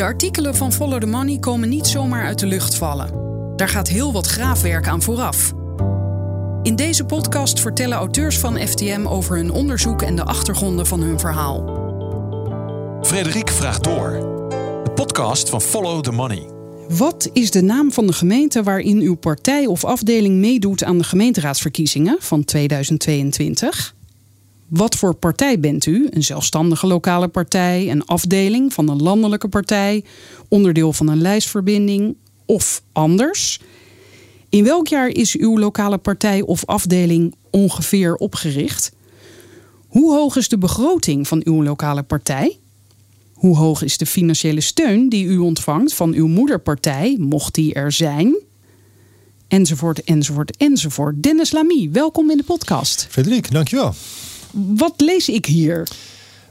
De artikelen van Follow the Money komen niet zomaar uit de lucht vallen. Daar gaat heel wat graafwerk aan vooraf. In deze podcast vertellen auteurs van FTM over hun onderzoek en de achtergronden van hun verhaal. Frederik vraagt door. De podcast van Follow the Money. Wat is de naam van de gemeente waarin uw partij of afdeling meedoet aan de gemeenteraadsverkiezingen van 2022? Wat voor partij bent u? Een zelfstandige lokale partij, een afdeling van een landelijke partij, onderdeel van een lijstverbinding of anders? In welk jaar is uw lokale partij of afdeling ongeveer opgericht? Hoe hoog is de begroting van uw lokale partij? Hoe hoog is de financiële steun die u ontvangt van uw moederpartij, mocht die er zijn? Enzovoort, enzovoort, enzovoort. Dennis Lamy, welkom in de podcast. Frederik, dankjewel. Wat lees ik hier?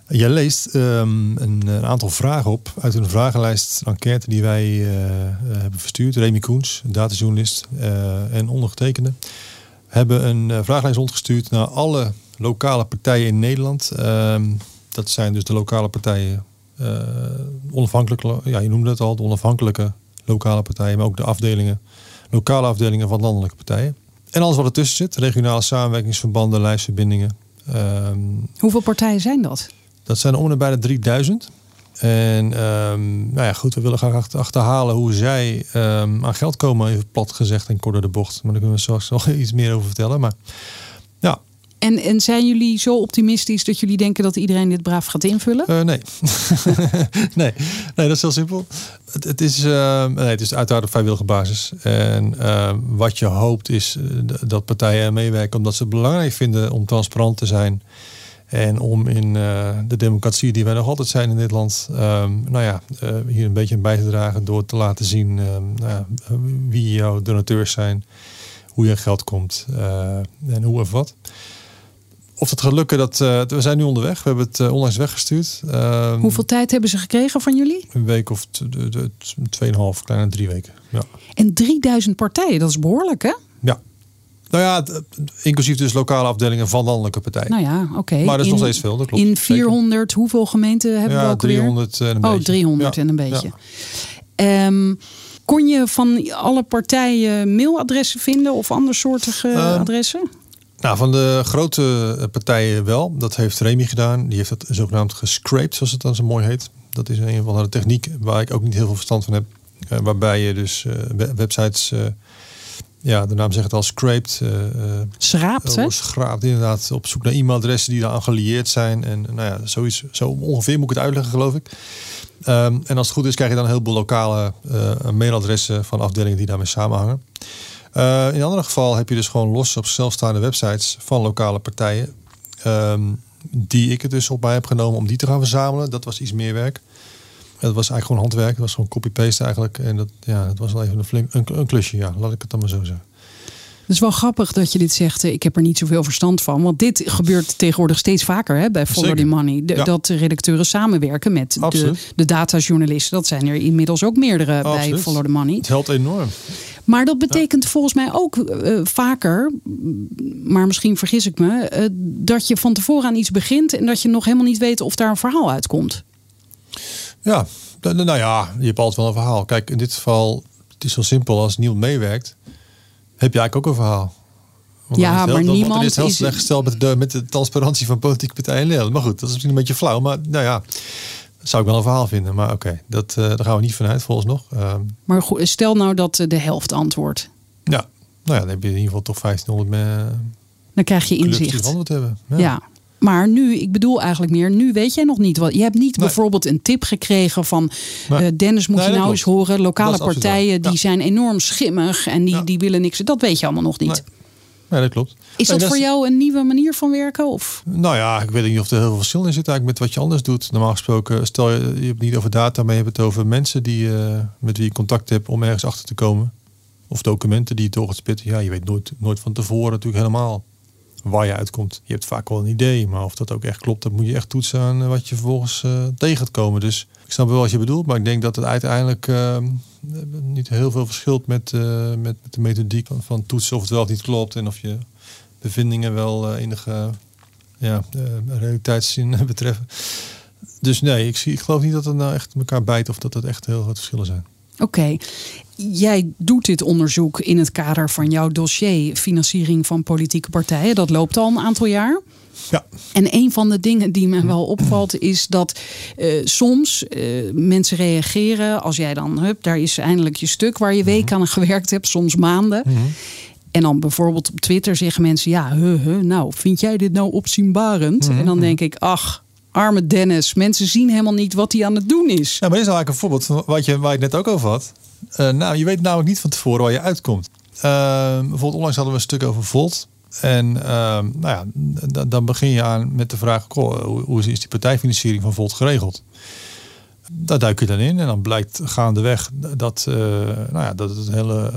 Jij leest um, een, een, aantal vragen op uit een vragenlijst, een enquête die wij uh, hebben verstuurd. Remy Koens, datajournalist uh, en ondergetekende, hebben een vragenlijst rondgestuurd naar alle lokale partijen in Nederland. Um, dat zijn dus de lokale partijen, onafhankelijke, ja, je noemde het al, de onafhankelijke lokale partijen, maar ook de afdelingen, lokale afdelingen van landelijke partijen. En alles wat ertussen zit, regionale samenwerkingsverbanden, lijstverbindingen, Um, Hoeveel partijen zijn dat? Dat zijn om en bij de 3000. En um, nou ja, goed, we willen graag achterhalen hoe zij um, aan geld komen, even plat gezegd en korter de bocht. Maar daar kunnen we straks nog iets meer over vertellen. Maar ja. En, en zijn jullie zo optimistisch dat jullie denken dat iedereen dit braaf gaat invullen? Uh, nee. nee. nee, dat is heel simpel. Het, het is, uh, nee, het is uiteraard op vrijwillige basis. En uh, wat je hoopt is dat partijen meewerken omdat ze het belangrijk vinden om transparant te zijn. En om in de democratie die wij nog altijd zijn in dit land, um, nou ja, hier een beetje bij te dragen door te laten zien uh, nou wie jouw donateurs zijn, hoe je geld komt en hoe of wat. Of het gaat lukken, dat, we zijn nu onderweg. We hebben het onlangs weggestuurd. Ehm, Hoeveel tijd hebben ze gekregen van jullie? Een week of tweeënhalf, kleine drie weken. Ja. En 3000 partijen, dat is behoorlijk hè? Ja. Nou ja, inclusief dus lokale afdelingen van landelijke partijen. Nou ja, oké. Okay. Maar dat is in, nog steeds veel, dat klopt. In 400, zeker. hoeveel gemeenten hebben ja, we ook 300 weer? en een oh, beetje. 300 ja. en een beetje. Ja. Um, kon je van alle partijen mailadressen vinden of andersoortige Um, adressen? Nou, van de grote partijen wel. Dat heeft Remy gedaan. Die heeft dat zogenaamd gescraped, zoals het dan zo mooi heet. Dat is een van de techniek waar ik ook niet heel veel verstand van heb. Uh, waarbij je dus uh, websites... Uh, ja, de naam zegt het al, scraped. Schraapt, hè? Schraapt, inderdaad. Op zoek naar e-mailadressen die daaraan gelieerd zijn. En nou ja, zoiets, zo ongeveer moet ik het uitleggen, geloof ik. Um, en als het goed is, krijg je dan een heleboel lokale mailadressen van afdelingen die daarmee samenhangen. Uh, in een ander geval heb je dus gewoon los op zelfstaande websites van lokale partijen. Um, die ik het dus op mij heb genomen om die te gaan verzamelen. Dat was iets meer werk. Het was eigenlijk gewoon handwerk. Het was gewoon copy-paste eigenlijk. En dat, ja, dat was wel even een, flink, een, een klusje, ja. Laat ik het dan maar zo zeggen. Het is wel grappig dat je dit zegt. Ik heb er niet zoveel verstand van. Want dit gebeurt tegenwoordig steeds vaker hè, bij Follow the Money. De, ja. Dat redacteuren samenwerken met de, de datajournalisten. Dat zijn er inmiddels ook meerdere Absoluut. bij Follow the Money. Het helpt enorm. Maar dat betekent ja. volgens mij ook uh, vaker, maar misschien vergis ik me, uh, dat je van tevoren aan iets begint en dat je nog helemaal niet weet of daar een verhaal uitkomt. Ja, nou ja, je hebt altijd wel een verhaal. Kijk, in dit geval, het is zo simpel als niemand meewerkt, heb je eigenlijk ook een verhaal. Want ja, maar niemand is heel is... slecht gesteld met de, met de transparantie van politieke partijen in Nederland. Maar goed, dat is misschien een beetje flauw. Maar nou ja, zou ik wel een verhaal vinden. Maar oké, okay, dat uh, daar gaan we niet vanuit volgens nog. Uh, maar goed, stel nou dat de helft antwoordt. Ja, nou ja, dan heb je in ieder geval toch 1500 me, Dan krijg je inzicht. Die hebben. Ja. ja. Maar nu, ik bedoel eigenlijk meer, nu weet jij nog niet wat. Je hebt niet nee. bijvoorbeeld een tip gekregen van nee. uh, Dennis, moet nee, je nou klopt. eens horen. Lokale partijen die Ja. zijn enorm schimmig en die, Ja. die willen niks. Dat weet je allemaal nog niet. Nee, dat klopt. Is dat voor jou een nieuwe manier van werken? Of? Nou ja, ik weet niet of er heel veel verschil in zit eigenlijk met wat je anders doet. Normaal gesproken, stel je, je hebt het niet over data, maar je hebt het over mensen die, uh, met wie je contact hebt om ergens achter te komen. Of documenten die je door gaat spitten. Ja, je weet nooit, nooit van tevoren natuurlijk helemaal waar je uitkomt. Je hebt vaak wel een idee, maar of dat ook echt klopt, dat moet je echt toetsen aan wat je vervolgens uh, tegen gaat komen. Dus ik snap wel wat je bedoelt, maar ik denk dat het uiteindelijk uh, niet heel veel verschilt met, uh, met, de methodiek van, van, toetsen of het wel of niet klopt en of je bevindingen wel enige ja, realiteitszin betreffen. Dus nee, ik, zie, ik geloof niet dat het nou echt elkaar bijt of dat het echt heel grote verschillen zijn. Oké, jij doet dit onderzoek in het kader van jouw dossier financiering van politieke partijen. Dat loopt al een aantal jaar. Ja. En een van de dingen die me wel opvalt is dat uh, soms uh, mensen reageren als jij dan, hup, daar is eindelijk je stuk waar je weken aan gewerkt hebt, soms maanden. Mhm. En dan bijvoorbeeld op Twitter zeggen mensen, ja, huh, huh, nou, vind jij dit nou opzienbarend? Mhm. En dan denk ik, ach, arme Dennis, mensen zien helemaal niet wat hij aan het doen is. Ja, maar dit is eigenlijk een voorbeeld van wat je, waar je het net ook over had. Uh, nou, je weet namelijk niet van tevoren waar je uitkomt. bijvoorbeeld onlangs hadden we een stuk over Volt. En uh, nou ja, dan begin je aan met de vraag: goh, hoe is die partijfinanciering van Volt geregeld? Daar duik je dan in en dan blijkt gaandeweg dat, uh, nou ja, dat het een hele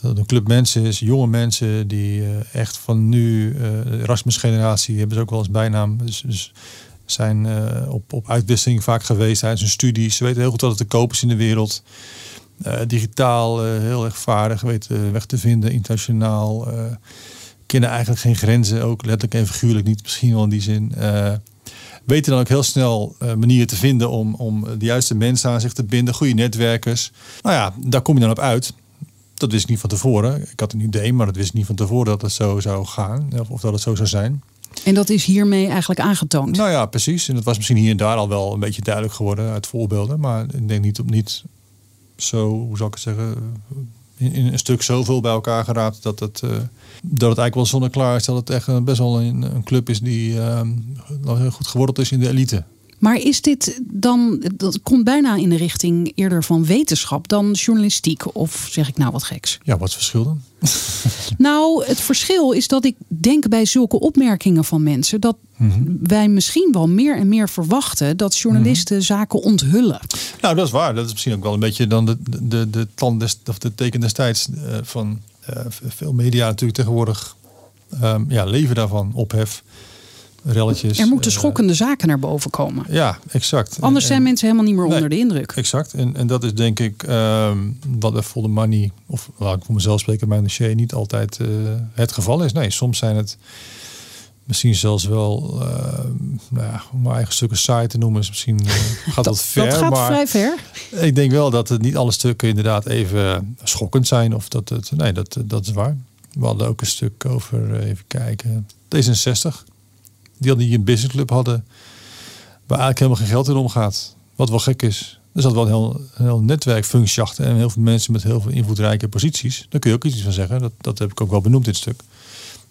dat het een club mensen is, jonge mensen die echt van nu, Erasmus-generatie hebben ze ook wel eens bijnaam. Dus, dus zijn op, op uitwisseling vaak geweest tijdens hun studies. Ze weten heel goed wat het te koop is in de wereld. digitaal heel erg vaardig, weten weg te vinden, internationaal kennen eigenlijk geen grenzen, ook letterlijk en figuurlijk niet, misschien wel in die zin. Weten dan ook heel snel manieren te vinden om, om de juiste mensen aan zich te binden, goede netwerkers. Nou ja, daar kom je dan op uit. Dat wist ik niet van tevoren. Ik had een idee, maar dat wist ik niet van tevoren dat het zo zou gaan of dat het zo zou zijn. En dat is hiermee eigenlijk aangetoond? Nou ja, precies. En dat was misschien hier en daar al wel een beetje duidelijk geworden uit voorbeelden. Maar ik denk niet op niet zo, hoe zal ik het zeggen, in, een stuk zoveel bij elkaar geraapt dat het, uh, dat het eigenlijk wel zonneklaar is dat het echt best wel een, een club is die uh, goed geworteld is in de elite. Maar is dit dan, dat komt bijna in de richting eerder van wetenschap dan journalistiek? Of zeg ik nou wat geks? Ja, wat verschil dan? nou, het verschil is dat ik denk bij zulke opmerkingen van mensen dat mm -hmm. wij misschien wel meer en meer verwachten dat journalisten mm -hmm. zaken onthullen. Nou, dat is waar. Dat is misschien ook wel een beetje dan de, de, de, tand des, of de teken destijds uh, van uh, veel media natuurlijk tegenwoordig. Um, ja, leven daarvan, ophef relletjes. Er moeten schokkende uh, zaken naar boven komen. Ja, exact. Anders en, zijn en, mensen helemaal niet meer nee, onder de indruk. Exact. En, en dat is denk ik um, wat er voor de money, of laat ik voor mezelf spreken, mijn dossier niet altijd uh, het geval is. Nee, soms zijn het misschien zelfs wel, uh, nou ja, om mijn eigen stukken saai te noemen, is misschien gaat dat, dat ver. Dat gaat maar vrij ver. Ik denk wel dat het niet alle stukken inderdaad even schokkend zijn. Of dat het, nee, dat, dat is waar. We hadden ook een stuk over, even kijken, D66 die hadden hier een businessclub hadden. Waar eigenlijk helemaal geen geld in omgaat. Wat wel gek is. Er zat wel een heel, heel netwerkfunctie achter. En heel veel mensen met heel veel invloedrijke posities. Daar kun je ook iets van zeggen. Dat, dat heb ik ook wel benoemd in het stuk.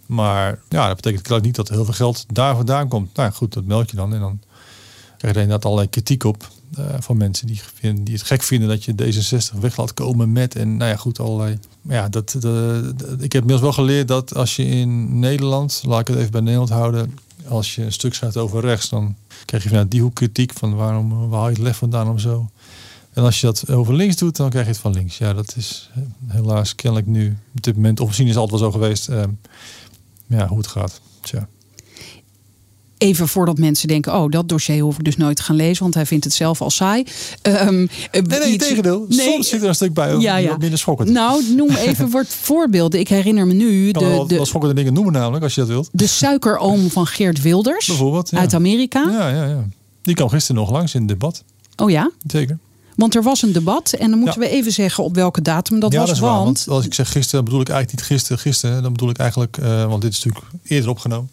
Maar ja, dat betekent gelijk niet dat heel veel geld daar vandaan komt. Nou goed, dat meld je dan. En dan krijg je inderdaad allerlei kritiek op. Uh, van mensen die, die het gek vinden dat je D66 weg laat komen met. En nou ja, goed, allerlei. Maar ja, dat, de, ik heb inmiddels wel geleerd dat als je in Nederland, laat ik het even bij Nederland houden als je een stuk schrijft over rechts, dan krijg je vanuit die hoek kritiek van waarom waar haal je het lef vandaan om zo. En als je dat over links doet, dan krijg je het van links. Ja, dat is helaas kennelijk nu op dit moment, of misschien is het altijd wel zo geweest, uh, ja, hoe het gaat. Tja. Even voordat mensen denken, oh, dat dossier hoef ik dus nooit te gaan lezen, want hij vindt het zelf al saai. Um, nee, nee, iets... tegendeel. Nee. Soms zit er een stuk bij, ja, ja. wat minder schokkend. Nou, noem even wat voorbeelden. Ik herinner me nu... De, de, de, schokkende dingen noemen namelijk, als je dat wilt. De suikeroom van Geert Wilders. Bijvoorbeeld, ja. Uit Amerika. Ja, ja, ja. Die kwam gisteren nog langs in het debat. Oh ja? Zeker. Want er was een debat en dan moeten ja. we even zeggen op welke datum dat ja, was. Dat is want... waar, want als ik zeg gisteren, bedoel ik eigenlijk niet gisteren, gisteren. Dan bedoel ik eigenlijk, uh, want dit is natuurlijk eerder opgenomen.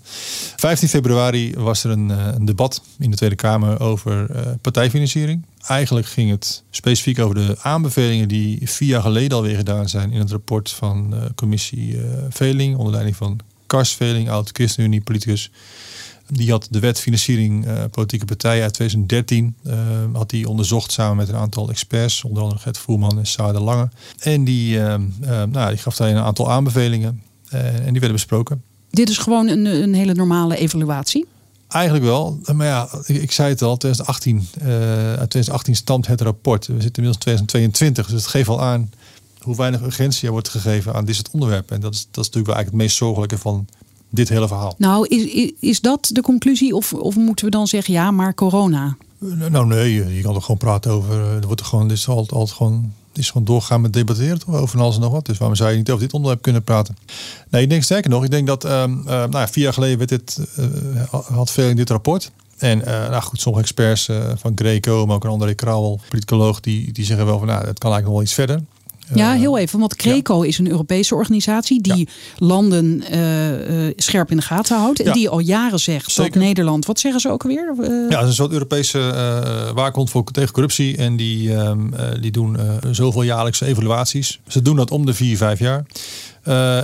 15 februari was er een, uh, een debat in de Tweede Kamer over uh, partijfinanciering. Eigenlijk ging het specifiek over de aanbevelingen die vier jaar geleden alweer gedaan zijn in het rapport van commissie Veling, onder leiding van Kars Veling, oud ChristenUnie politicus. Die had de wet financiering uh, politieke partijen uit 2013 uh, had die onderzocht samen met een aantal experts, onder andere Gert Voerman en Saar de Lange. En die, uh, nou, die gaf daar een aantal aanbevelingen en die werden besproken. Dit is gewoon een, een hele normale evaluatie? Eigenlijk wel, maar ja, ik, zei het al, 2018, uit 2018 stamt het rapport. We zitten inmiddels 2022, dus het geeft al aan hoe weinig urgentie er wordt gegeven aan dit soort onderwerpen. En dat is, dat is natuurlijk wel eigenlijk het meest zorgelijke van dit hele verhaal. Nou, is, is, dat de conclusie? Of, of moeten we dan zeggen, ja, maar corona? Nou, nee, je, je kan er gewoon praten over. Er wordt er gewoon, dit is altijd, altijd gewoon, is gewoon doorgaan met debatteren toch, over alles en nog wat. Dus waarom zou je niet over dit onderwerp kunnen praten? Nee, ik denk sterker nog, ik denk dat, um, uh, nou ja, vier jaar geleden werd dit, uh, had veel in dit rapport. En nou goed, sommige experts van Greco, maar ook een andere Krauwel, politicoloog, die, die zeggen wel van nou, het kan eigenlijk nog wel iets verder. Ja, heel even. Want Greco is een Europese organisatie die landen uh, scherp in de gaten houdt. En die al jaren zegt Zeker. dat Nederland, wat zeggen ze ook alweer? Uh, ja, het is een soort Europese waakhond voor, tegen corruptie. En die, uh, die doen zoveel jaarlijkse evaluaties. Ze doen dat om de vier, vijf jaar.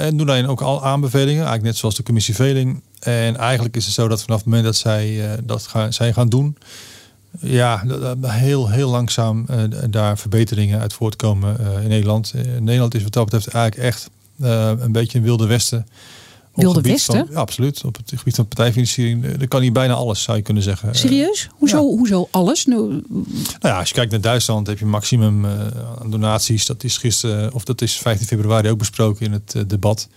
en doen daarin ook al aanbevelingen, eigenlijk net zoals de commissie Veling. En eigenlijk is het zo dat vanaf het moment dat zij dat gaan, zij gaan doen, ja, heel, heel langzaam uh, daar verbeteringen uit voortkomen uh, in Nederland. Uh, Nederland is wat dat betreft eigenlijk echt een beetje een wilde westen. Wilde westen? ja, absoluut. Op het gebied van partijfinanciering. Er kan hier bijna alles, zou je kunnen zeggen. Serieus? Hoezo, hoezo alles? Nou, nou ja, als je kijkt naar Duitsland heb je maximum aan donaties. Dat is gisteren, of dat is 15 februari ook besproken in het debat.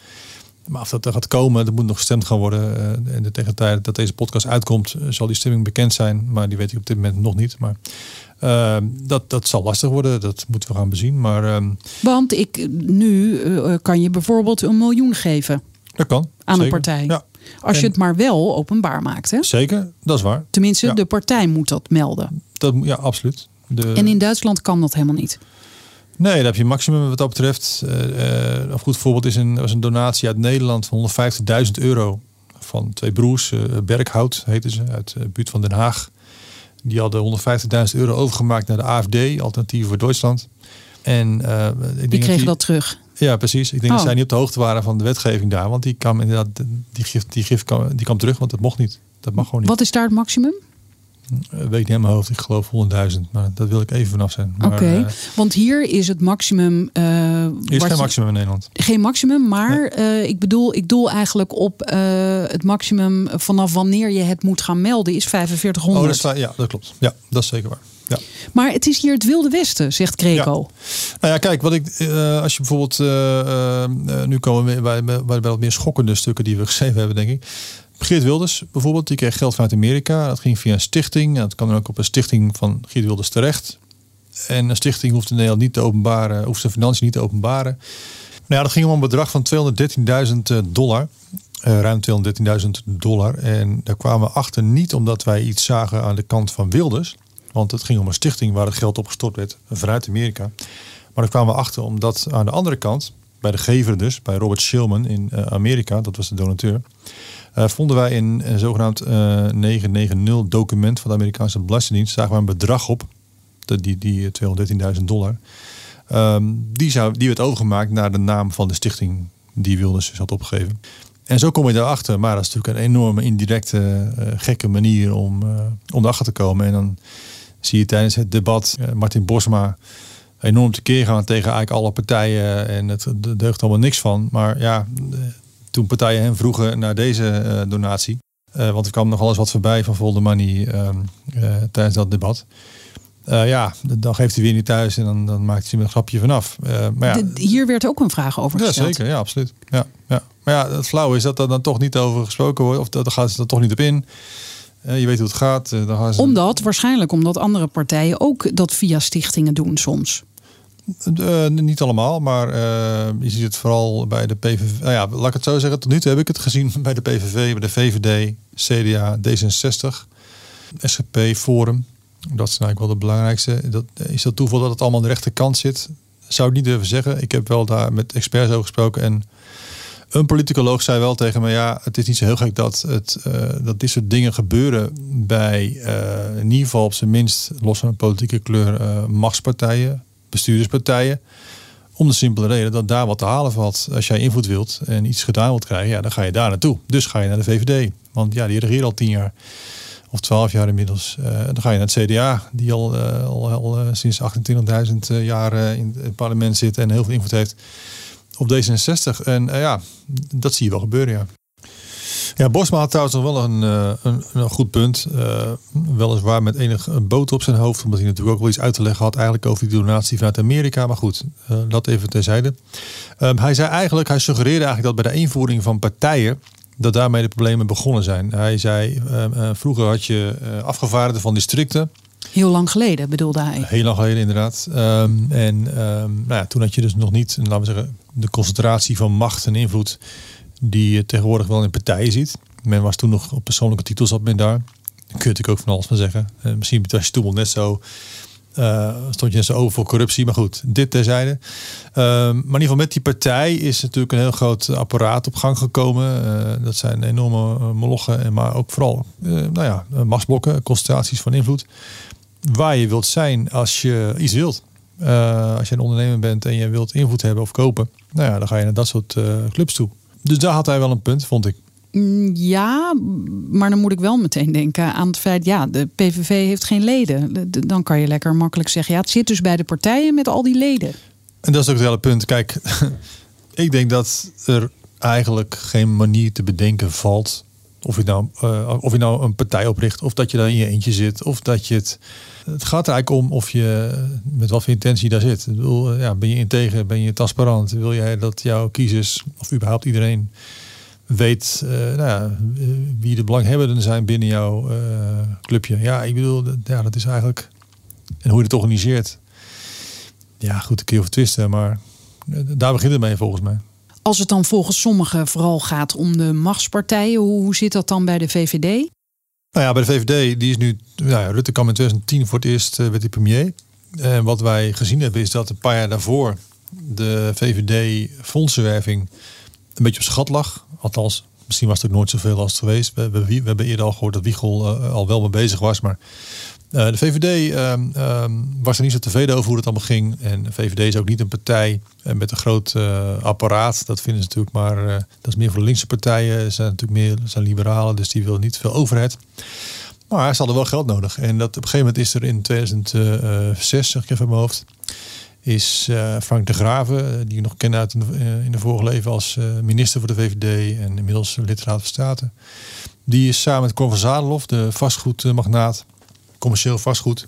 Maar of dat er gaat komen, dat moet nog gestemd gaan worden. Uh, en tegen de tijd dat deze podcast uitkomt, eh, zal die stemming bekend zijn. Maar die weet ik op dit moment nog niet. Maar uh, dat, dat zal lastig worden. Dat moeten we gaan bezien. Maar, uh, Want ik, nu kan je bijvoorbeeld een miljoen geven. Dat kan. Aan een partij. Ja. Als je het maar wel openbaar maakt. Hè? Zeker, dat is waar. Tenminste, de partij moet dat melden. Dat, ja, absoluut. De... En in Duitsland kan dat helemaal niet. Nee, daar heb je maximum wat dat betreft. Uh, een goed voorbeeld is een, was een donatie uit Nederland van 150.000 euro. Van twee broers, uh, Berghout heten ze, uit de buurt van Den Haag. Die hadden 150.000 euro overgemaakt naar de AFD, Alternatief voor Duitsland. En, uh, ik die kregen dat terug? Ja, precies. Ik denk dat oh. zij niet op de hoogte waren van de wetgeving daar. Want die kwam inderdaad, die gif, die gif kwam, die kwam terug, want dat mocht niet. Dat mag gewoon niet. Wat is daar het maximum? Eh, weet ik niet in mijn hoofd. Ik geloof 100.000. Maar dat wil ik even vanaf zijn. Oké, eh, want hier is het maximum. Uh, is geen maximum in Nederland. Geen maximum, maar ik bedoel, ik doel eigenlijk op het maximum vanaf wanneer je het moet gaan melden is 4500. Oh, dat is, ja, dat klopt. Ja, dat is zeker waar. Ja. Maar het is hier het wilde westen, zegt Greco. Nou ja, kijk, wat ik, als je bijvoorbeeld, nu komen we bij, bij, bij wat meer schokkende stukken die we geschreven hebben, denk ik. Geert Wilders bijvoorbeeld, die kreeg geld vanuit Amerika. Dat ging via een stichting. Dat kan dan ook op een stichting van Geert Wilders terecht. En een stichting hoeft in Nederland niet te openbaren, hoeft zijn financiën niet te openbaren. Nou ja, dat ging om een bedrag van 213.000 eh, dollar. Uh, ruim 213.000 dollar. En daar kwamen we achter niet omdat wij iets zagen aan de kant van Wilders. Want het ging om een stichting waar het geld op gestort werd vanuit Amerika. Maar daar kwamen we achter omdat aan de andere kant, bij de gever dus, bij Robert Shillman in uh, Amerika, dat was de donateur uh, vonden wij in een zogenaamd uh, eh, 990 document van de Amerikaanse Belastingdienst, zagen we een bedrag op, die, die 213.000 dollar. Um, die, zou, die werd overgemaakt naar de naam van de stichting die Wilders dus had opgegeven. En zo kom je daarachter. Maar dat is natuurlijk een enorme indirecte, gekke manier om, uh, om erachter te komen. En dan zie je tijdens het debat Martin Bosma enorm tekeer gaan tegen eigenlijk alle partijen. En het deugt allemaal niks van. Maar ja, toen partijen hem vroegen naar deze eh, donatie. Uh, want er kwam nog alles wat voorbij van Vol Money eh, tijdens dat debat. ja, dan geeft hij weer niet thuis en dan, dan maakt hij een grapje vanaf. maar ja, hier werd ook een vraag over gesteld. Ja, zeker. Ja, absoluut. Ja, ja. Maar ja, het flauw is dat er dan toch niet over gesproken wordt. Of dat gaat ze er toch niet op in. Je weet hoe het gaat. Ze... Omdat, waarschijnlijk omdat andere partijen ook dat via stichtingen doen soms. Uh, niet allemaal, maar uh, je ziet het vooral bij de PVV. Nou ja, laat ik het zo zeggen. Tot nu toe heb ik het gezien bij de PVV, bij de VVD, CDA, D66, SGP, Forum. Dat is eigenlijk wel de belangrijkste. Dat, is dat toeval dat het allemaal aan de rechterkant zit? Zou ik niet durven zeggen. Ik heb wel daar met experts over gesproken. En een politicoloog zei wel tegen me: ja, het is niet zo heel gek dat, het, uh, dat dit soort dingen gebeuren bij in ieder geval op zijn minst, los van politieke kleur, machtspartijen bestuurderspartijen. Om de simpele reden dat daar wat te halen valt. Als jij invloed wilt en iets gedaan wilt krijgen, ja, dan ga je daar naartoe. Dus ga je naar de VVD. Want ja, die regeren al tien jaar. Of twaalf jaar inmiddels. Dan ga je naar het CDA, die al, al, al sinds 28.000 jaar in het parlement zit en heel veel invloed heeft op D66. En ja, dat zie je wel gebeuren, ja. Ja, Bosma had trouwens nog wel een, eh, een, een goed punt. Uh, weliswaar met enig boot op zijn hoofd. Omdat hij natuurlijk ook wel iets uit te leggen had eigenlijk over die donatie vanuit Amerika. Maar goed, uh, dat even terzijde. Um, hij zei eigenlijk, hij suggereerde eigenlijk dat bij de invoering van partijen dat daarmee de problemen begonnen zijn. Hij zei, uh, vroeger had je afgevaardigden van districten. Heel lang geleden bedoelde hij. Heel lang geleden inderdaad. Um, en um, nou ja, toen had je dus nog niet, laten we zeggen, de concentratie van macht en invloed die je tegenwoordig wel in partijen ziet. Men was toen nog op persoonlijke titels zat men daar. kun je natuurlijk ook van alles van zeggen. Uh, misschien was je toen net zo uh, stond je net zo over voor corruptie. Maar goed, dit terzijde. Uh, maar in ieder geval met die partij is natuurlijk een heel groot apparaat op gang gekomen. Uh, dat zijn enorme molochen. En maar ook vooral nou ja, machtsblokken, concentraties van invloed. Waar je wilt zijn als je iets wilt. als je een ondernemer bent en je wilt invloed hebben of kopen. Nou ja, dan ga je naar dat soort clubs toe. Dus daar had hij wel een punt, vond ik. Mm, ja, maar dan moet ik wel meteen denken aan het feit, ja, de PVV heeft geen leden. Dan kan je lekker makkelijk zeggen, ja, het zit dus bij de partijen met al die leden. En dat is ook het hele punt. Kijk, ik denk dat er eigenlijk geen manier te bedenken valt of je nou, uh, of je nou een partij opricht, of dat je daar in je eentje zit, of dat je het. Het gaat er eigenlijk om of je met wat voor intentie daar zit. Ik bedoel, ja, ben je integer, ben je transparant? Wil jij dat jouw kiezers, of überhaupt iedereen, weet nou ja, wie de belanghebbenden zijn binnen jouw clubje. Ja, ik bedoel, ja, dat is eigenlijk. En hoe je het organiseert. Ja, goed, een keer of twisten, maar daar begint het mee volgens mij. Als het dan volgens sommigen vooral gaat om de machtspartijen, hoe, hoe zit dat dan bij de VVD? Nou ja, bij de VVD, die is nu. Nou ja, Rutte kwam in 2010 voor het eerst uh, met die premier. En wat wij gezien hebben, is dat een paar jaar daarvoor de VVD-fondsenwerving een beetje op schat lag. Althans, misschien was het ook nooit zoveel als het geweest. We, we, hebben eerder al gehoord dat Wiegel uh, al wel mee bezig was. Maar uh, de VVD um, um, was er niet zo tevreden over hoe het allemaal ging. En de VVD is ook niet een partij uh, met een groot apparaat. Dat vinden ze natuurlijk maar. dat is meer voor de linkse partijen. Ze zijn natuurlijk meer zijn liberalen, dus die willen niet veel overheid. Maar ze hadden wel geld nodig. En dat op een gegeven moment is er in 2006, zeg ik even in mijn hoofd is Frank de Graven, eh, die je nog kent uit in de, vorige leven als minister voor de VVD en inmiddels lid van Staten. Die is samen met Cor van de vastgoedmagnaat, commercieel vastgoed,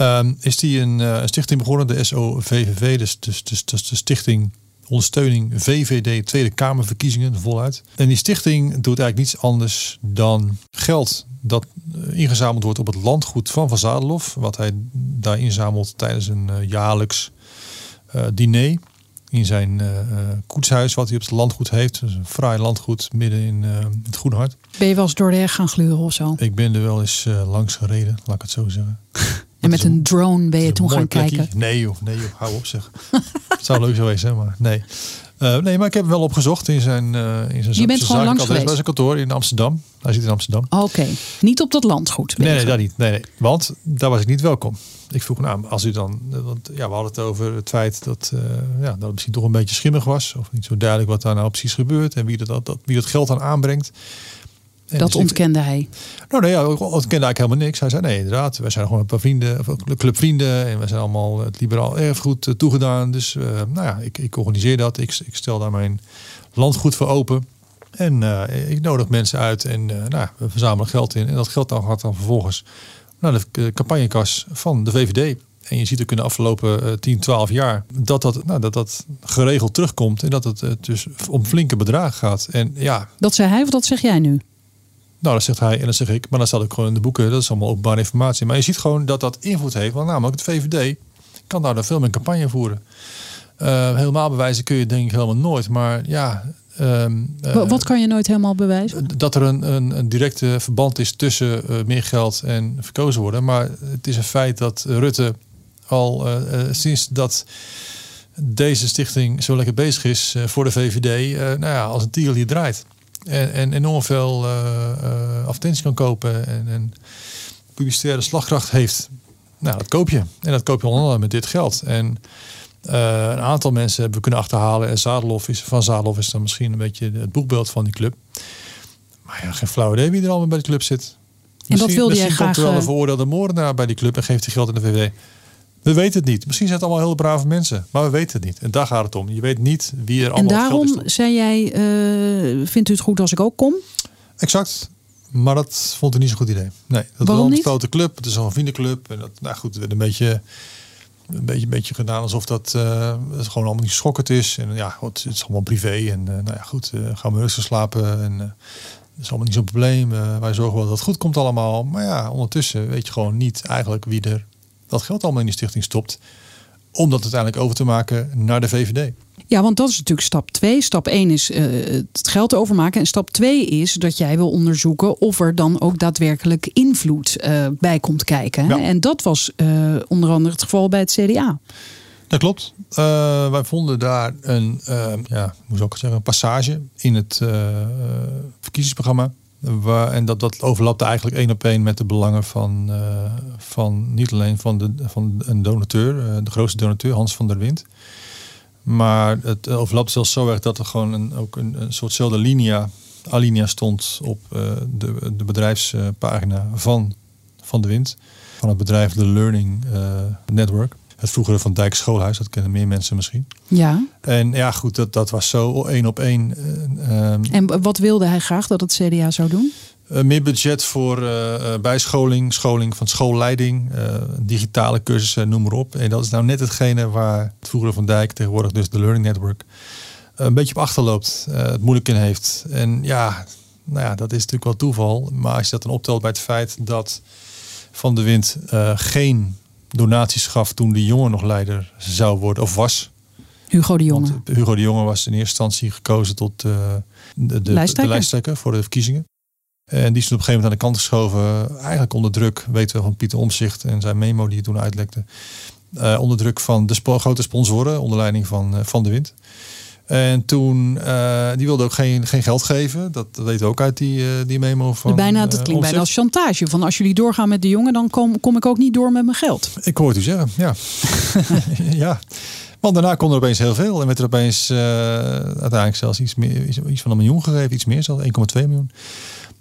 um, is die een, een, stichting begonnen, de SOVVV, dus, dus, dus, dus de Stichting Ondersteuning VVD Tweede Kamerverkiezingen, voluit. En die stichting doet eigenlijk niets anders dan geld dat ingezameld wordt op het landgoed van Van Zadelof. Wat hij daar inzamelt tijdens een uh, jaarlijks diner. In zijn uh, koetshuis wat hij op het landgoed heeft. Dus een fraai landgoed midden in het Groene Hart. Ben je wel eens door de heg gaan gluren of zo? Ik ben er wel eens langs gereden, laat ik het zo zeggen. en met een, drone ben je toen gaan kijken? Nee joh, nee joh, hou op zeg. het zou leuk geweest zijn, maar nee. Uh, nee, maar ik heb hem wel opgezocht in zijn, uh, in zijn Je bent gewoon langs geweest? bij zijn kantoor in Amsterdam. Hij zit in Amsterdam. Oké, okay. niet op dat landgoed. Nee, nee, daar niet. Nee, nee, want daar was ik niet welkom. Ik vroeg nou, als u dan, want ja, we hadden het over het feit dat, uh, ja, dat het misschien toch een beetje schimmig was, of niet zo duidelijk wat daar nou precies gebeurt en wie dat, dat, wie dat geld dan aanbrengt. En dat dus ontkende hij? Nou nee, ja, ontkende eigenlijk helemaal niks. Hij zei nee, inderdaad, wij zijn gewoon een paar vrienden, een club vrienden en we zijn allemaal het liberaal erfgoed uh, toegedaan. Dus uh, nou ja, ik, ik organiseer dat. Ik, ik stel daar mijn landgoed voor open. En uh, ik nodig mensen uit en nou, we verzamelen geld in. En dat geld dan gaat dan vervolgens naar de campagnekas van de VVD. En je ziet ook in de afgelopen 10, 12 jaar dat dat, nou, dat dat geregeld terugkomt. En dat het dus om flinke bedragen gaat. En ja. Dat zei hij of dat zeg jij nu? Nou, dat zegt hij en dat zeg ik. Maar dat staat ook gewoon in de boeken. Dat is allemaal openbare informatie. Maar je ziet gewoon dat dat invloed heeft. Want namelijk het VVD kan daar veel meer campagne voeren. Uh, helemaal bewijzen kun je denk ik helemaal nooit. Maar ja... Um, uh, Wat kan je nooit helemaal bewijzen? Dat er een, een, een directe verband is tussen uh, meer geld en verkozen worden. Maar het is een feit dat Rutte al sinds dat deze stichting zo lekker bezig is voor de VVD... nou ja, als een tier die draait en, en enorm veel uh, advertenties kan kopen en, en publicitaire slagkracht heeft. Nou, dat koop je. En dat koop je onder andere met dit geld. En uh, een aantal mensen hebben we kunnen achterhalen. En Zadelof is, van Zadelof is dan misschien een beetje het boekbeeld van die club. Maar ja, geen flauw idee wie er allemaal bij de club zit. En dat wilde jij graag... komt er wel een veroordeelde moordenaar bij die club en geeft hij geld in de VVD. We weten het niet. Misschien zijn het allemaal heel brave mensen, maar we weten het niet. En daar gaat het om. Je weet niet wie er allemaal. En daarom zei jij: uh, vindt u het goed als ik ook kom? Exact. Maar dat vond ik niet zo'n goed idee. Nee, dat is een grote club. Het is al een vriendenclub. En dat, nou goed, werd een beetje, een beetje, een beetje gedaan alsof dat, uh, het gewoon allemaal niet schokkend is. En ja, het is allemaal privé. En uh, nou ja, goed, gaan we rustig slapen. En dat is allemaal niet zo'n probleem. wij zorgen wel dat het goed komt allemaal. Maar ja, ondertussen weet je gewoon niet eigenlijk wie er dat geld allemaal in die stichting stopt. om dat uiteindelijk over te maken naar de VVD. Ja, want dat is natuurlijk stap 2. Stap 1 is uh, het geld overmaken. En stap 2 is dat jij wil onderzoeken of er dan ook daadwerkelijk invloed uh, bij komt kijken. Ja. En dat was uh, onder andere het geval bij het CDA. Dat klopt. Wij vonden daar een, ja, hoe zou ik het zeggen, een passage in het verkiezingsprogramma. Waar, en dat, dat overlapte eigenlijk één op één met de belangen van, van niet alleen van, de, van een donateur, de grootste donateur, Hans van der Wind. Maar het overlapte zelfs zo erg dat er gewoon een, ook een, een soortzelfde linea, alinea stond op de, de bedrijfspagina van Van de Wind. Van het bedrijf The Learning Network het vroegere Van Dijk Schoolhuis. Dat kennen meer mensen misschien. Ja. En ja, goed, dat, dat was zo één op één. Uh, en wat wilde hij graag dat het CDA zou doen? Uh, meer budget voor uh, bijscholing, scholing van schoolleiding, digitale cursussen, noem maar op. En dat is nou net hetgene waar het vroegere Van Dijk, tegenwoordig dus de Learning Network, een beetje op achterloopt, het moeilijk in heeft. En ja, nou ja, dat is natuurlijk wel toeval. Maar als je dat dan optelt bij het feit dat Van de Wind geen donaties gaf toen de jongen nog leider zou worden of was. Hugo de Jonge. Want Hugo de Jonge was in eerste instantie gekozen tot uh, de, de, lijsttrekker. voor de verkiezingen. En die is toen op een gegeven moment aan de kant geschoven. Eigenlijk onder druk, weten we van Pieter Omzicht en zijn memo die hij toen uitlekte. Uh, onder druk van de sp grote sponsoren, onder leiding van uh, Van de Wind. En toen, uh, die wilde ook geen, geen geld geven. Dat weten we ook uit die, uh, die memo van. Bijna, dat klinkt bijna als chantage. Van als jullie doorgaan met de jongen, dan kom, kom ik ook niet door met mijn geld. Ik hoor het u zeggen, ja. ja. Want daarna kon er opeens heel veel. En werd er opeens uiteindelijk zelfs iets, meer, iets, iets, van een miljoen gegeven. Iets meer zelfs, 1,2 miljoen.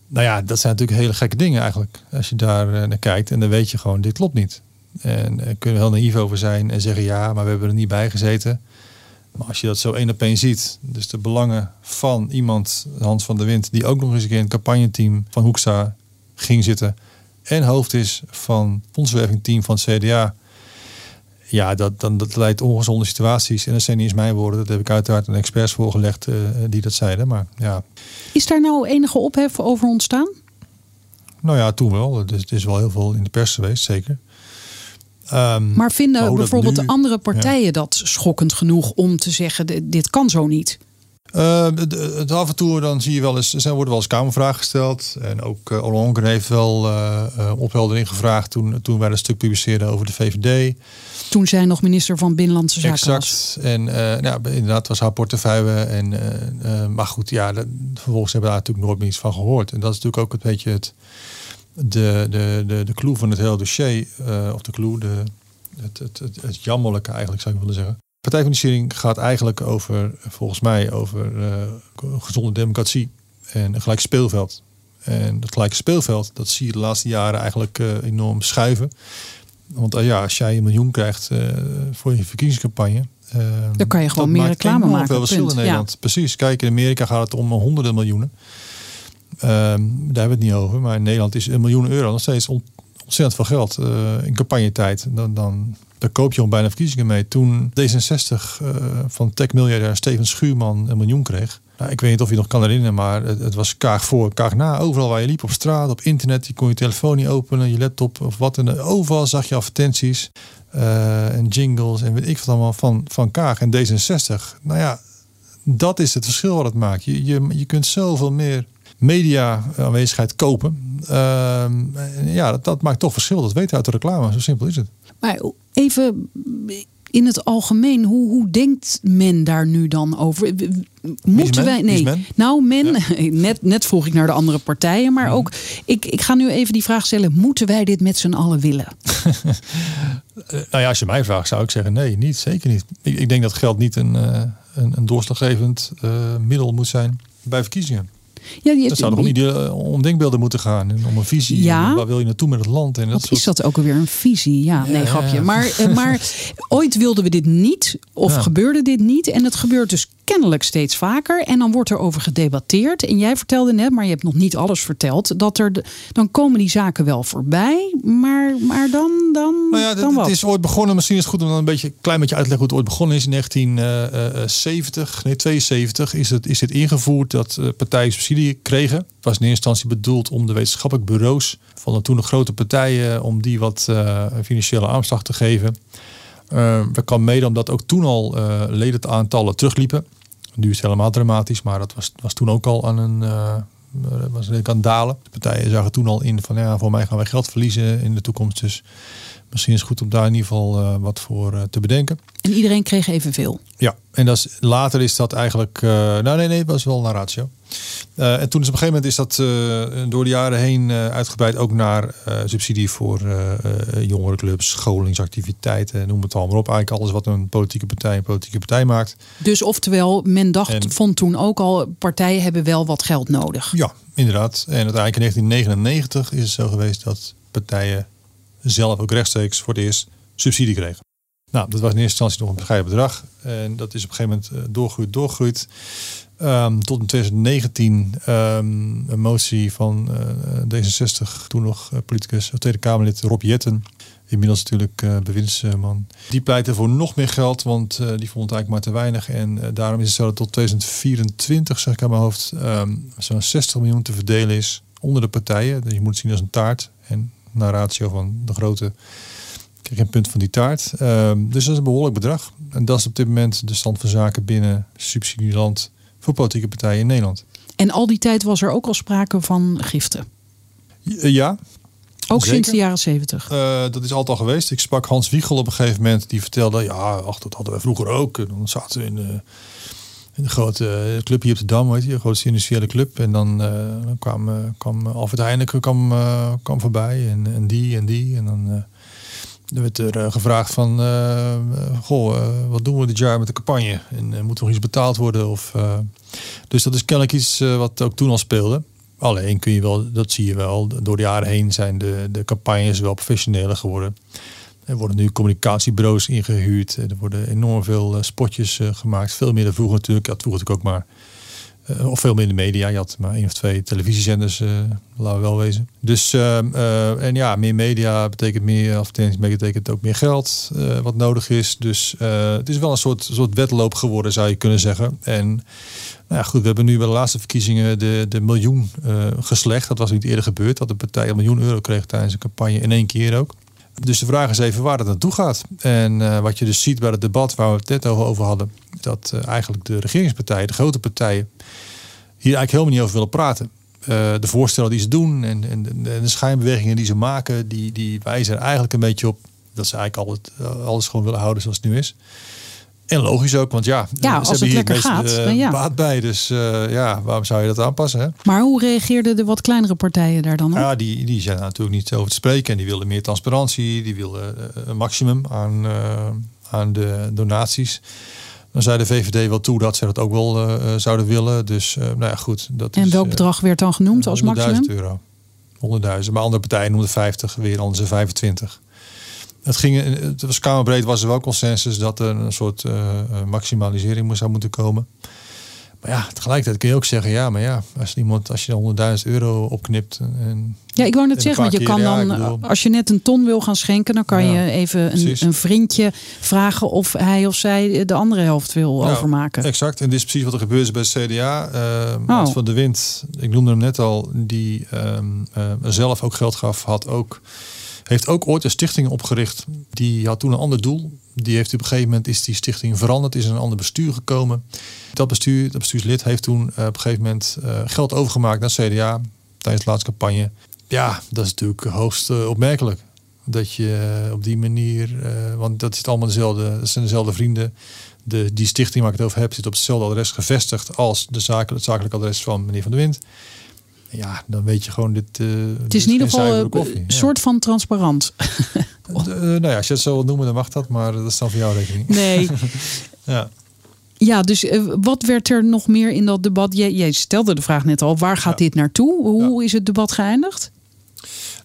Nou ja, dat zijn natuurlijk hele gekke dingen eigenlijk. Als je daar naar kijkt. En dan weet je gewoon, dit klopt niet. En daar kunnen we heel naïef over zijn en zeggen ja, maar we hebben er niet bij gezeten. Maar als je dat zo één op één ziet, dus de belangen van iemand, Hans van der Wind, die ook nog eens een keer in het campagneteam van Hoekstra ging zitten en hoofd is van het team van het CDA. Ja, dat, dan, dat leidt ongezonde situaties. En dat zijn niet eens mijn woorden. Dat heb ik uiteraard aan experts voorgelegd uh, die dat zeiden. Maar ja. Is daar nou enige ophef over ontstaan? Nou ja, toen wel. Dus het is wel heel veel in de pers geweest, zeker. Um, maar vinden bijvoorbeeld de andere partijen dat schokkend genoeg om te zeggen: dit kan zo niet? Uh, het, af en toe dan zie je wel eens, er worden wel eens kamervragen gesteld. En ook uh, Olle heeft wel uh, opheldering gevraagd toen, toen wij een stuk publiceerden over de VVD. Toen zij nog minister van Binnenlandse Zaken exact. was. En nou, inderdaad was haar portefeuille. En, maar goed, ja, vervolgens hebben we daar natuurlijk nooit meer iets van gehoord. En dat is natuurlijk ook een beetje het, de, de, de, de clue van het hele dossier, uh, of de clue, de, het, het, het, het, jammerlijke eigenlijk zou ik willen zeggen. Partijfinanciering gaat eigenlijk over, volgens mij, over uh, gezonde democratie en een gelijk speelveld. En dat gelijke speelveld, dat zie je de laatste jaren eigenlijk uh, enorm schuiven. Want ja, als jij een miljoen krijgt voor je verkiezingscampagne, dan kan je gewoon meer reclame maken. Veel verschil in Nederland. Ja. Precies. Kijk, in Amerika gaat het om honderden miljoenen. Um, daar hebben we het niet over. Maar in Nederland is een miljoen euro nog steeds ontzettend veel geld. Uh, in campagnetijd. Dan, dan, daar koop je al bijna verkiezingen mee. Toen D66 uh, van tech-miljardair Steven Schuurman een miljoen kreeg. Nou, ik weet niet of je nog kan herinneren, maar het, was kaag voor, kaag na. Overal waar je liep op straat, op internet, je kon je telefoon niet openen, je laptop of wat. En overal zag je advertenties uh, en jingles en weet ik wat allemaal van, van kaag en D66. Nou ja, dat is het verschil wat het maakt. Je, je, je kunt zoveel meer media aanwezigheid kopen. Uh, ja, dat, dat, maakt toch verschil. Dat weet je uit de reclame. Zo simpel is het. Maar even in het algemeen, hoe, hoe denkt men daar nu dan over? Moeten wij. Nee, nou, men. Net, net vroeg ik naar de andere partijen, maar ook. Ik, ik ga nu even die vraag stellen: moeten wij dit met z'n allen willen? nou ja, als je mij vraagt, zou ik zeggen: nee, niet. Zeker niet. Ik, ik denk dat geld niet een, uh, een, een doorslaggevend uh, middel moet zijn bij verkiezingen. Ja, je, dat zou toch niet om denkbeelden moeten gaan. Om een visie. Ja. Waar wil je naartoe met het land? En dat Wat is dat ook alweer een visie? Ja, nee, grapje. Maar, eh, maar ooit wilden we dit niet. Of gebeurde dit niet. En het gebeurt dus kennelijk steeds vaker. En dan wordt er over gedebatteerd. En jij vertelde net, maar je hebt nog niet alles verteld. Dat er dan komen die zaken wel voorbij. Maar, maar dan, dan, nou ja, dan Het is ooit begonnen. Misschien is het goed om dan een beetje klein beetje uitleggen hoe het ooit begonnen is. In 1970, nee 72 is het, is het ingevoerd dat partijen subsidie kregen. Het was in eerste instantie bedoeld om de wetenschappelijk bureaus van de toen de grote partijen om die wat uh, financiële aanslag te geven. Uh, dat kwam mede omdat ook toen al uh, ledenaantallen terugliepen. Nu is het helemaal dramatisch, maar dat was, was toen ook al aan een uh, was dalen. De partijen zagen toen al in van ja, voor mij gaan wij geld verliezen in de toekomst. Dus misschien is het goed om daar in ieder geval uh, wat voor uh, te bedenken. En iedereen kreeg evenveel? Ja, en dat is, later is dat eigenlijk... Uh, nou nee, nee, het was wel naar ratio. en toen is op een gegeven moment is dat door de jaren heen uitgebreid ook naar subsidie voor jongerenclubs, scholingsactiviteiten, noem het allemaal op. Eigenlijk alles wat een politieke partij een politieke partij maakt. Dus oftewel, men dacht, en, vond toen ook al, partijen hebben wel wat geld nodig. Ja, inderdaad. En uiteindelijk in 1999 is het zo geweest dat partijen zelf ook rechtstreeks voor het eerst subsidie kregen. Nou, dat was in eerste instantie nog een bescheiden bedrag. En dat is op een gegeven moment doorgroeid, doorgroeid. Um, tot in 2019 um, een motie van uh, D66, toen nog uh, politicus, Tweede Kamerlid Rob Jetten. Inmiddels natuurlijk bewindsman. Die pleitte voor nog meer geld, want die vond het eigenlijk maar te weinig. En daarom is het zo dat tot 2024, zeg ik aan mijn hoofd, um, zo'n 60 miljoen te verdelen is onder de partijen. Dus je moet het zien als een taart. En naar ratio van de grote krijg een punt van die taart. Um, dus dat is een behoorlijk bedrag. En dat is op dit moment de stand van zaken binnen subsidieland voor politieke partijen in Nederland. En al die tijd was er ook al sprake van giften? Ja. Ook Zeker. sinds de jaren zeventig? Uh, dat is altijd al geweest. Ik sprak Hans Wiegel op een gegeven moment. Die vertelde, ja, ach, dat hadden we vroeger ook. En dan zaten we in de, de grote club hier op de Dam, weet je, de grootste industriële club. En dan, uh, kwam, uh, kwam Alfred Heineken kwam, kwam voorbij en, en die en die. En dan er werd er gevraagd van, goh, wat doen we dit jaar met de campagne? En moet er nog iets betaald worden? Of, dus dat is kennelijk iets wat ook toen al speelde. Alleen kun je wel, dat zie je wel, door de jaren heen zijn de, de campagnes wel professioneler geworden. Er worden nu communicatiebureaus ingehuurd. Er worden enorm veel spotjes gemaakt. Veel meer dan vroeger natuurlijk. Ja, vroeger natuurlijk ook maar. Uh, of veel meer in de media. Je had maar één of twee televisiezenders, uh, laten we wel wezen. Dus, uh, en ja, meer media betekent meer advertenties, betekent ook meer geld wat nodig is. Dus het is wel een soort, soort wedloop geworden, zou je kunnen zeggen. En nou ja, goed, we hebben nu bij de laatste verkiezingen de, de miljoen geslecht. Dat was niet eerder gebeurd, dat de partij een miljoen euro kreeg tijdens een campagne in één keer ook. Dus de vraag is even waar het naartoe gaat. En uh, wat je dus ziet bij het debat waar we het net over hadden, dat uh, eigenlijk de regeringspartijen, de grote partijen, hier eigenlijk helemaal niet over willen praten. Uh, de voorstellen die ze doen en, en, en, de schijnbewegingen die ze maken, die, die wijzen er eigenlijk een beetje op dat ze eigenlijk altijd alles gewoon willen houden zoals het nu is. En logisch ook, want ja, ja als hebben het lekker gaat, uh, ja. baat bij. Dus uh, ja, waarom zou je dat aanpassen? Hè? Maar hoe reageerden de wat kleinere partijen daar dan op? Ja, die, die zijn natuurlijk niet over te spreken. En die willen meer transparantie. Die willen uh, een maximum aan, aan de donaties. Dan zei de VVD wel toe dat ze dat ook wel zouden willen. Dus nou ja, goed. Dat en is, welk bedrag werd dan genoemd als maximum? 100.000 euro. 100.000. Maar andere partijen noemden 50, weer andere 25. Het, ging, het was kamerbreed was er wel consensus dat er een soort uh, maximalisering zou moeten komen. Maar ja, tegelijkertijd kun je ook zeggen, ja, maar ja, als iemand, als je 100.000 euro opknipt. En, ja, ik wou net zeggen, want je kan dan, bedoel, als je net een ton wil gaan schenken, dan kan ja, je even een, een, vriendje vragen of hij of zij de andere helft wil nou, overmaken. Exact, en dit is precies wat er gebeurt bij het CDA. Uh, oh. van de Wind, ik noemde hem net al, die um, uh, zelf ook geld gaf, had ook heeft ook ooit een stichting opgericht. Die had toen een ander doel. Die heeft op een gegeven moment is die stichting veranderd, is in een ander bestuur gekomen. Dat bestuur, dat bestuurslid heeft toen uh, op een gegeven moment uh, geld overgemaakt naar CDA tijdens de laatste campagne. Ja, dat is natuurlijk hoogst uh, opmerkelijk. Dat je op die manier, want dat is allemaal dezelfde, dat zijn dezelfde vrienden. De, die stichting waar ik het over heb, zit op hetzelfde adres gevestigd als de het zakelijk adres van meneer Van der Wind ja, dan weet je gewoon dit. Uh, het is in ieder geval een soort van transparant. uh, nou ja, als je het zo wil noemen, dan mag dat, maar dat is dan voor jouw rekening. Nee. ja. Ja, dus uh, wat werd er nog meer in dat debat? Jij, jij stelde de vraag net al, waar gaat ja. dit naartoe? Hoe ja. is het debat geëindigd?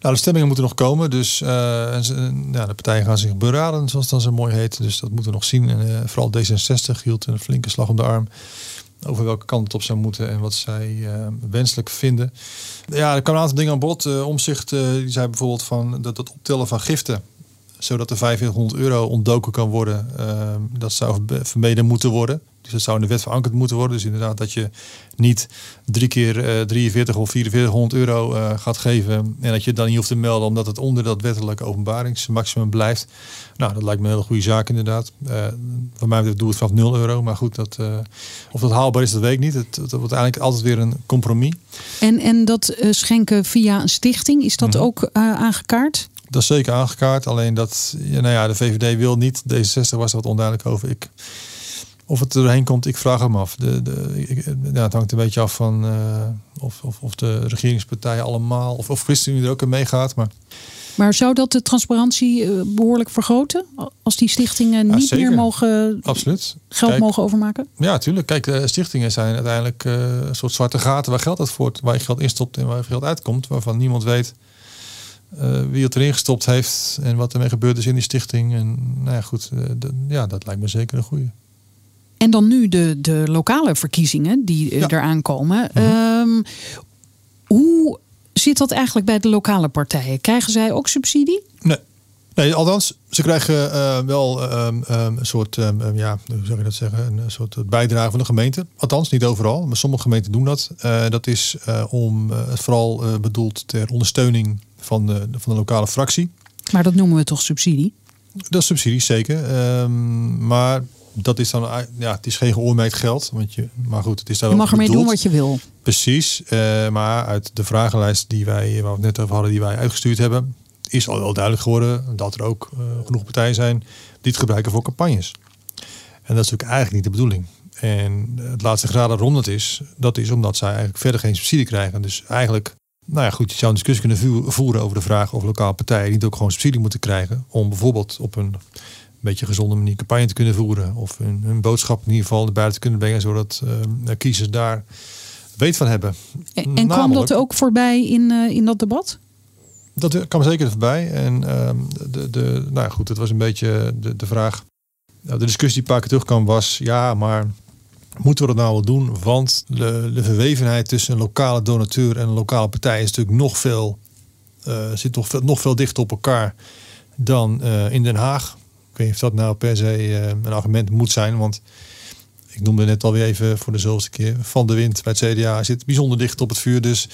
Nou, de stemmingen moeten nog komen. Dus ja, de partijen gaan zich beraden, zoals dat zo mooi heet. Dus dat moeten we nog zien. En vooral D66 hield een flinke slag om de arm over welke kant het op zou moeten en wat zij uh, wenselijk vinden. Ja, er kwamen een aantal dingen aan bod. Uh, omzicht uh, die zei bijvoorbeeld van dat het optellen van giften zodat de 4500 euro ontdoken kan worden. Ehm, dat zou vermeden moeten worden. Dus dat zou in de wet verankerd moeten worden. Dus inderdaad dat je niet drie keer uh, 43 of 4400 euro uh, gaat geven. En dat je dan niet hoeft te melden omdat het onder dat wettelijke openbaringsmaximum blijft. Nou, dat lijkt me een hele goede zaak inderdaad. Uh, van mij betreft doe het vanaf 0 euro. Maar goed, dat, of dat haalbaar is, dat weet ik niet. Het, het wordt eigenlijk altijd weer een compromis. En, en dat schenken via een stichting, is dat mm. ook aangekaart? Dat is zeker aangekaart. Alleen dat, ja, nou ja, de VVD wil niet. D66 was er wat onduidelijk over. Ik of het er doorheen komt, ik vraag hem af. De, de, ik, ja, het hangt een beetje af van uh, of, of, of, de regeringspartijen allemaal, of, of ChristenUnie er ook in meegaat. Maar, maar zou dat de transparantie uh, behoorlijk vergroten? Als die stichtingen niet meer mogen Absoluut. geld Kijk, mogen overmaken? Ja, natuurlijk. Kijk, stichtingen zijn uiteindelijk een soort zwarte gaten waar geld uit voort, waar je geld instopt en waar geld uitkomt, waarvan niemand weet wie het erin gestopt heeft en wat ermee gebeurd is in die stichting. En nou ja, goed, ja, dat lijkt me zeker een goede. En dan nu de, de lokale verkiezingen die eh, ja. eraan komen. Mhm. Ehm, hoe zit dat eigenlijk bij de lokale partijen? Krijgen zij ook subsidie? Nee. Nee, althans, ze krijgen uh, wel um, um, een soort, ja, hoe zou je dat zeggen, een soort bijdrage van de gemeente. Althans, niet overal, maar sommige gemeenten doen dat. Uh, dat is uh, om, vooral bedoeld ter ondersteuning van de, van de lokale fractie. Maar dat noemen we toch subsidie? Dat is subsidie, zeker. maar dat is dan, ja, het is geen geoormerkt geld. Want je, maar goed, het is daar Je mag ermee doen wat je wil. Precies. Uh, maar uit de vragenlijst die wij, waar we het net over hadden, die wij uitgestuurd hebben, is al wel duidelijk geworden dat er ook uh, genoeg partijen zijn die het gebruiken voor campagnes. En dat is natuurlijk eigenlijk niet de bedoeling. En het laatste graad waarom dat is, dat is omdat zij eigenlijk verder geen subsidie krijgen. Dus eigenlijk, nou ja goed, je zou een discussie kunnen voeren over de vraag of lokale partijen niet ook gewoon subsidie moeten krijgen. Om bijvoorbeeld op een beetje gezonde manier campagne te kunnen voeren. Of hun, hun boodschap in ieder geval naar buiten te kunnen brengen. Zodat uh, kiezers daar weet van hebben. En, en kwam dat ook voorbij in, uh, in dat debat? Dat kwam zeker voorbij. En uh, de, de, nou goed, het was een beetje de, de vraag. Nou, de discussie die een paar keer terugkwam was... ja, maar moeten we dat nou wel doen? Want de, verwevenheid tussen een lokale donateur en een lokale partij... is natuurlijk nog veel, uh, zit nog nog veel dichter op elkaar dan uh, in Den Haag. Ik weet niet of dat nou per se uh, een argument moet zijn. Want ik noemde net alweer even voor de zoveelste keer. Van de Wind bij het CDA zit bijzonder dicht op het vuur. Dus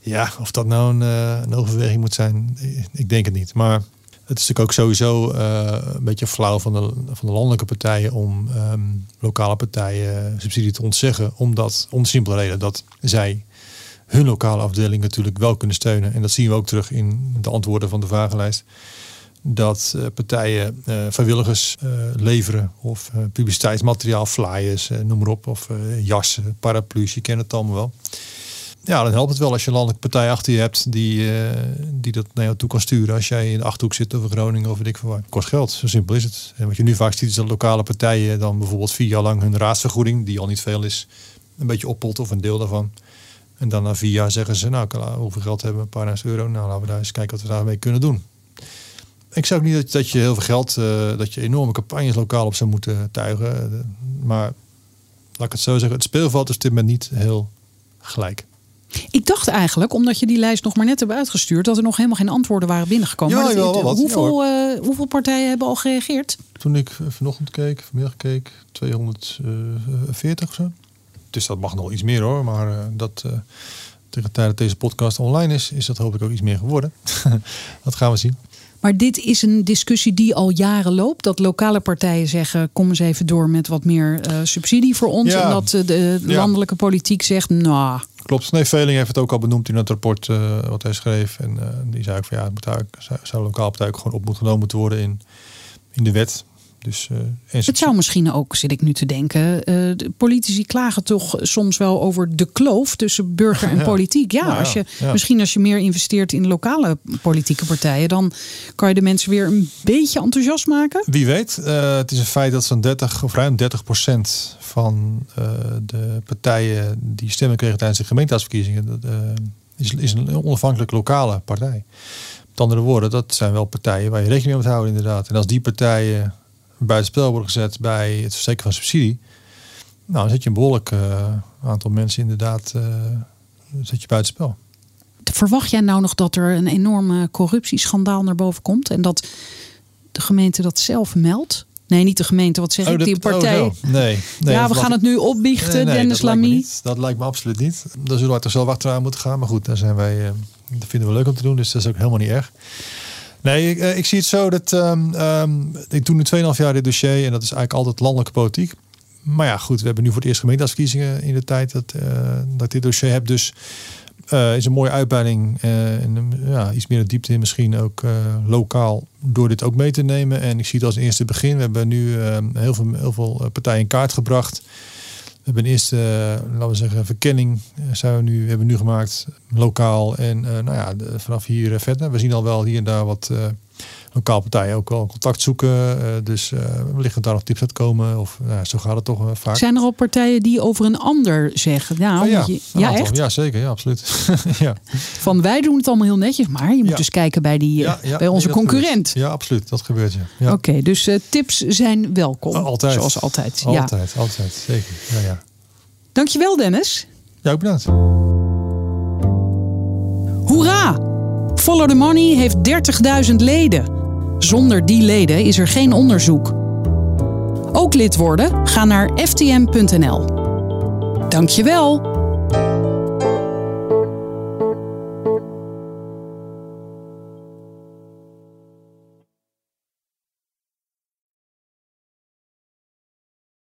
ja, of dat nou een, een overweging moet zijn, ik denk het niet. Maar het is natuurlijk ook sowieso uh, een beetje flauw van de, van de landelijke partijen om um, lokale partijen subsidie te ontzeggen. Omdat, om de simpele reden dat zij hun lokale afdeling natuurlijk wel kunnen steunen. En dat zien we ook terug in de antwoorden van de vragenlijst dat uh, partijen uh, vrijwilligers leveren of publiciteitsmateriaal, flyers, noem maar op, of jassen, paraplu's, je kent het allemaal wel. Ja, dan helpt het wel als je een landelijke partij achter je hebt die, die dat naar jou toe kan sturen. Als jij in de Achterhoek zit of Groningen of weet ik veel waar. Kost geld, zo simpel is het. En wat je nu vaak ziet is dat lokale partijen dan bijvoorbeeld vier jaar lang hun raadsvergoeding, die al niet veel is, een beetje oppot of een deel daarvan. En dan na vier jaar zeggen ze, nou, hoeveel geld hebben we? Een paar duizend euro. Nou, laten we daar eens kijken wat we daarmee kunnen doen. Ik zou ook niet dat, dat je heel veel geld, uh, dat je enorme campagnes lokaal op zou moeten tuigen. maar laat ik het zo zeggen, het speelveld is dit moment niet heel gelijk. Ik dacht eigenlijk, omdat je die lijst nog maar net hebt uitgestuurd, dat er nog helemaal geen antwoorden waren binnengekomen. Ja, maar wat. Hoeveel, uh, hoeveel partijen hebben al gereageerd? Toen ik vanochtend keek, vanmiddag keek, 240 of zo. Dus dat mag nog iets meer hoor, maar uh, dat tegen de tijd dat deze podcast online is, is dat hopelijk ook iets meer geworden. dat gaan we zien. Maar dit is een discussie die al jaren loopt. Dat lokale partijen zeggen: kom eens even door met wat meer uh, subsidie voor ons. En dat uh, de landelijke ja. politiek zegt: nou. Klopt. Nee, Veling heeft het ook al benoemd in het rapport uh, wat hij schreef. En die zei ook van ja, het moet zou, zou partij ook gewoon op moeten genomen moeten worden in, in de wet. Dus, uh, het zou misschien ook, zit ik nu te denken, uh, de politici klagen toch soms wel over de kloof tussen burger en ja. politiek. Ja, nou, als je, ja. misschien als je meer investeert in lokale politieke partijen, dan kan je de mensen weer een beetje enthousiast maken. Wie weet. Uh, het is een feit dat zo'n 30 of ruim 30 procent van de partijen die stemmen kregen tijdens de gemeenteraadsverkiezingen, is, is een onafhankelijke lokale partij. Met andere woorden, dat zijn wel partijen waar je rekening mee moet houden inderdaad. En als die partijen buitenspel worden gezet bij het verstrekken van subsidie, nou, dan zet je een behoorlijk uh, aantal mensen inderdaad uh, zet je buitenspel. Verwacht jij nou nog dat er een enorme corruptieschandaal naar boven komt en dat de gemeente dat zelf meldt? Nee, niet de gemeente. Wat zeg Oh, ik? Die partij. oh, zo. nee, nee. ja, we gaan het nu opbiechten, Nee, Dennis dat lijkt Lamy. Dat lijkt me absoluut niet. Daar zullen wij toch zelf achteraan moeten gaan. Maar goed, daar zijn wij, eh, dat vinden we leuk om te doen. Dus dat is ook helemaal niet erg. Nee, ik, eh, ik zie het zo dat ehm, ehm, ik doe nu 2,5 jaar dit dossier. En dat is eigenlijk altijd landelijke politiek. Maar ja, goed, we hebben nu voor het eerst gemeenteraadsverkiezingen in de tijd dat, eh, dat ik dit dossier heb. Dus eh, is een mooie uitbreiding en een, ja, iets meer diepte in misschien ook lokaal door dit ook mee te nemen. En ik zie het als eerste begin. We hebben nu heel, veel, heel veel partijen in kaart gebracht. We hebben een eerste, eh, laten we zeggen, verkenning eh, zijn we nu, hebben we nu gemaakt, lokaal. En eh, nou ja, vanaf hier verder. We zien al wel hier en daar wat lokaal partijen ook wel contact zoeken. eh, dus eh wellicht daar nog tips uit komen. Of nou zo gaat het toch eh, vaak. Zijn er al partijen die over een ander zeggen? Nou, Oh ja, je- ja, aantal. echt? Ja, zeker. Ja, absoluut. ja. Van wij doen het allemaal heel netjes, maar je moet Ja. dus kijken bij, die, Ja, bij onze nee, concurrent. gebeurt. Ja, absoluut. Dat gebeurt ja. ja. Oké, dus tips zijn welkom. Altijd. Zoals altijd. Ja. Altijd, altijd. Zeker. Ja, ja. Dankjewel, Dennis. Ja, ook bedankt. Hoera! Follow the Money heeft 30.000 leden. Zonder die leden is er geen onderzoek. Ook lid worden? Ga naar ftm.nl. Dankjewel.